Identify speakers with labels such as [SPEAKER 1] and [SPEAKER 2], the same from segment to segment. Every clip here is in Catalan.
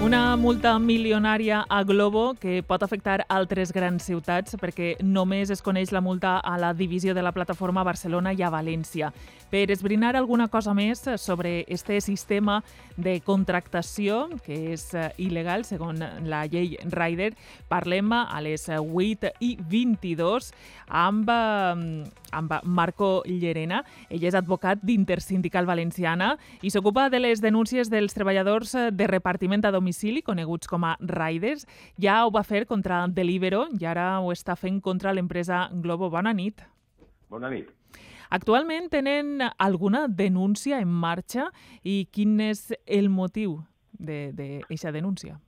[SPEAKER 1] Una multa milionària a Globo que pot afectar altres grans ciutats perquè només es coneix la multa a la divisió de la plataforma a Barcelona i a València. Per esbrinar alguna cosa més sobre este sistema de contractació, que és eh, il·legal segons la llei Rider, parlem a les 8 i 22 amb, eh, amb Marco Llerena. Ell és advocat d'Intersindical Valenciana i s'ocupa de les denúncies dels treballadors de repartiment a domicili, coneguts com a riders. Ja ho va fer contra Delibero i ara ho està fent contra l'empresa Globo. Bona nit.
[SPEAKER 2] Bona nit.
[SPEAKER 1] Actualment tenen alguna denúncia en marxa i quin és el motiu d'aquesta de, de denúncia?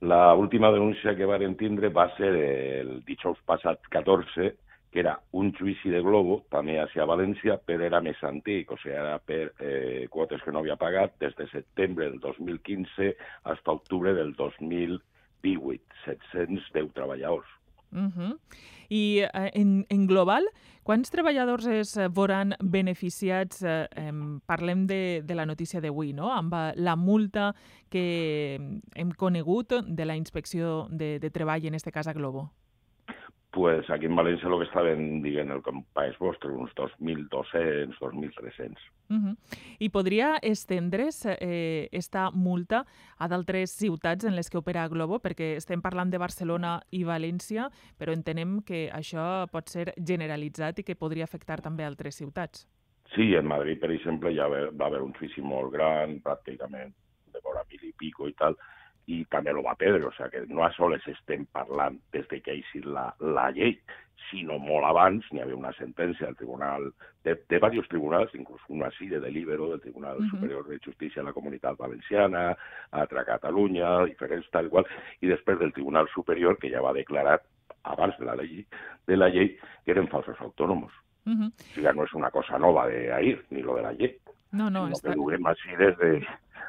[SPEAKER 2] La última denúncia que varen tindre va ser el dijous passat 14, que era un judici de Globo, també hacia València, però era més antic, o sigui, era per eh, quotes que no havia pagat des de setembre del 2015 fins a octubre del 2018, 710 treballadors.
[SPEAKER 1] Uh -huh. I eh, en, en global, quants treballadors es veuran beneficiats? Eh, eh, parlem de, de la notícia d'avui, no? amb eh, la multa que hem conegut de la inspecció de, de treball, en este cas a Globo
[SPEAKER 2] pues aquí en València el que estaven dient el País Vostre, uns 2.200, 2.300. Uh -huh.
[SPEAKER 1] I podria estendre's eh, esta multa a d'altres ciutats en les que opera Globo? Perquè estem parlant de Barcelona i València, però entenem que això pot ser generalitzat i que podria afectar també altres ciutats.
[SPEAKER 2] Sí, en Madrid, per exemple, ja va haver un judici molt gran, pràcticament de vora mil i pico i tal, i també lo va perdre, o sigui que no a soles estem parlant des de que ha eixit la, la llei, sinó molt abans n'hi havia una sentència del Tribunal, de, de diversos tribunals, inclús una sí de delibero del Tribunal uh -huh. Superior de Justícia de la Comunitat Valenciana, altra a Catalunya, diferents tal qual, i després del Tribunal Superior que ja va declarar abans de la llei, de la llei que eren falsos autònoms. Uh -huh. O sigui, no és una cosa nova d'ahir, ni lo de la llei.
[SPEAKER 1] No, no,
[SPEAKER 2] està... que duguem així des, de,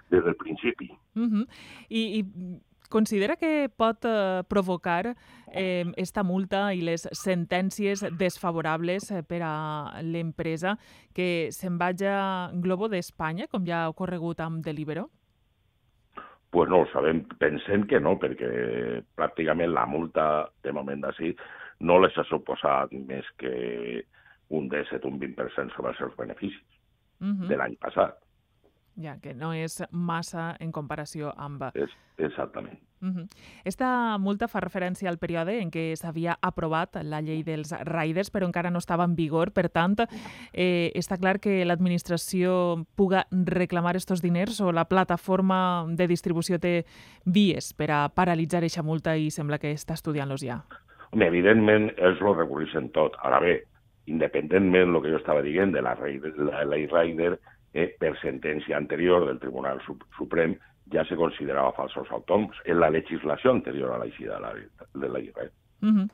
[SPEAKER 2] des del principi.
[SPEAKER 1] Uh -huh. I, I considera que pot eh, provocar eh, esta multa i les sentències desfavorables eh, per a l'empresa que se'n vagi a Globo d'Espanya, com ja ha ocorregut amb Delibero?
[SPEAKER 2] Pues no ho sabem. Pensem que no, perquè pràcticament la multa, de moment d'ací, no les ha suposat més que un 17 un 20% sobre els seus beneficis uh -huh. de l'any passat.
[SPEAKER 1] Ja, que no és massa en comparació amb...
[SPEAKER 2] És, exactament.
[SPEAKER 1] Uh -huh. Esta multa fa referència al període en què s'havia aprovat la llei dels riders, però encara no estava en vigor. Per tant, eh, està clar que l'administració puga reclamar estos diners o la plataforma de distribució té vies per a paralitzar aquesta multa i sembla que està estudiant-los ja.
[SPEAKER 2] Home, evidentment, ells lo recorreixen tot. Ara bé, independentment del que jo estava dient de la, la ley Rider, eh, per sentència anterior del Tribunal Suprem, ja se considerava falsos autònoms en la legislació anterior a l'eixida de la, de la Rider.
[SPEAKER 1] Uh -huh.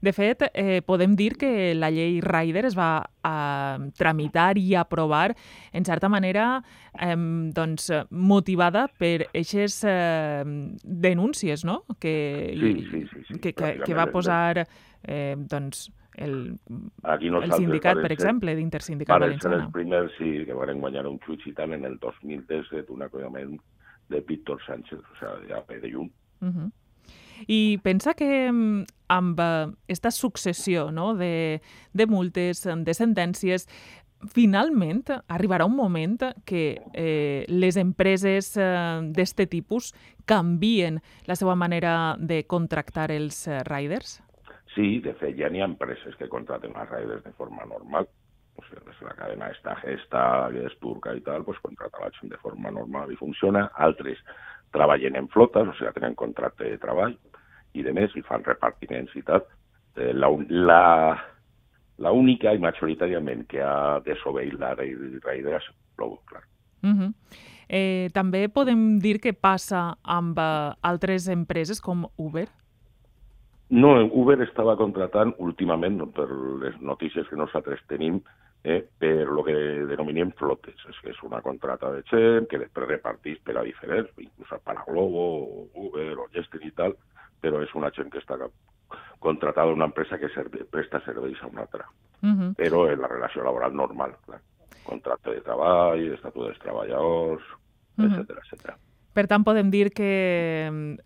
[SPEAKER 1] De fet, eh, podem dir que la llei Rider es va eh, tramitar i aprovar, en certa manera, eh, doncs, motivada per aquestes eh, denúncies no?
[SPEAKER 2] que, sí, sí, sí, sí,
[SPEAKER 1] que, que, que va posar eh, doncs, el, Aquí el sindicat, per exemple, d'Intersindicat Valenciana.
[SPEAKER 2] Ser els primers sí, que van guanyar un xuig i tal en el 2017, un acollament de Víctor Sánchez, o sigui, ja pe de llum. Uh -huh.
[SPEAKER 1] I pensa que mm, amb aquesta eh, successió no, de, de multes, de sentències, finalment arribarà un moment que eh, les empreses eh, d'aquest tipus canvien la seva manera de contractar els eh, riders?
[SPEAKER 2] Sí, de fet, ja n'hi ha empreses que contraten les riders de forma normal. O sigui, des de la cadena esta gesta, que és turca i tal, pues contrata la gent de forma normal i funciona. Altres treballen en flotes, o sigui, tenen contracte de treball i de més, i fan repartiments i tal. Eh, la, la, la única i majoritàriament que ha desobeït la Raider és Globo, clar. Uh -huh.
[SPEAKER 1] eh, també podem dir que passa amb uh, altres empreses com Uber?
[SPEAKER 2] No, Uber estava contratant últimament, per les notícies que nosaltres tenim, eh, per lo que denominem flotes. És que és una contrata de gent que després repartís per a diferents, inclús per a Globo, Uber o Jester i tal, però és una gent que està contratada una empresa que serve, presta serveis a una altra. Uh -huh. Però en la relació laboral normal, clar contracte de treball, estatut dels treballadors, etc etc.
[SPEAKER 1] Per tant, podem dir que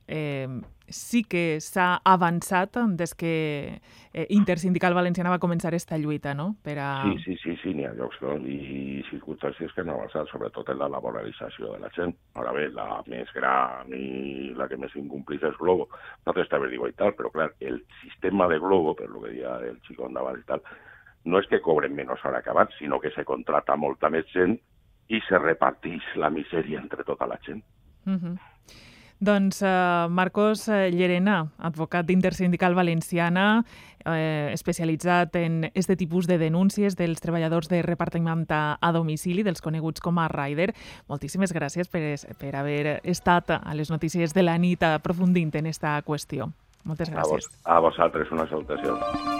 [SPEAKER 1] eh, sí que s'ha avançat des que eh, Intersindical Valenciana va començar aquesta lluita, no? Per a...
[SPEAKER 2] Sí, sí, sí, sí, n'hi ha llocs no? i circumstàncies que han avançat, sobretot en la laboralització de la gent. Ara bé, la més gran i la que més incomplís és Globo. Nosaltres també digo i tal, però clar, el sistema de Globo, per lo que deia el xicó endavant i tal, no és que cobren menys hora abans, sinó que se contrata molta més gent i se reparteix la misèria entre tota la gent.
[SPEAKER 1] Uh -huh. Doncs uh, Marcos eh, Llerena, advocat d'Intersindical Valenciana, eh, especialitzat en este tipus de denúncies dels treballadors de repartiment a, a domicili, dels coneguts com a Rider. Moltíssimes gràcies per, per haver estat a les notícies de la nit aprofundint en esta qüestió. Moltes gràcies.
[SPEAKER 2] A, vos, a vosaltres una salutació.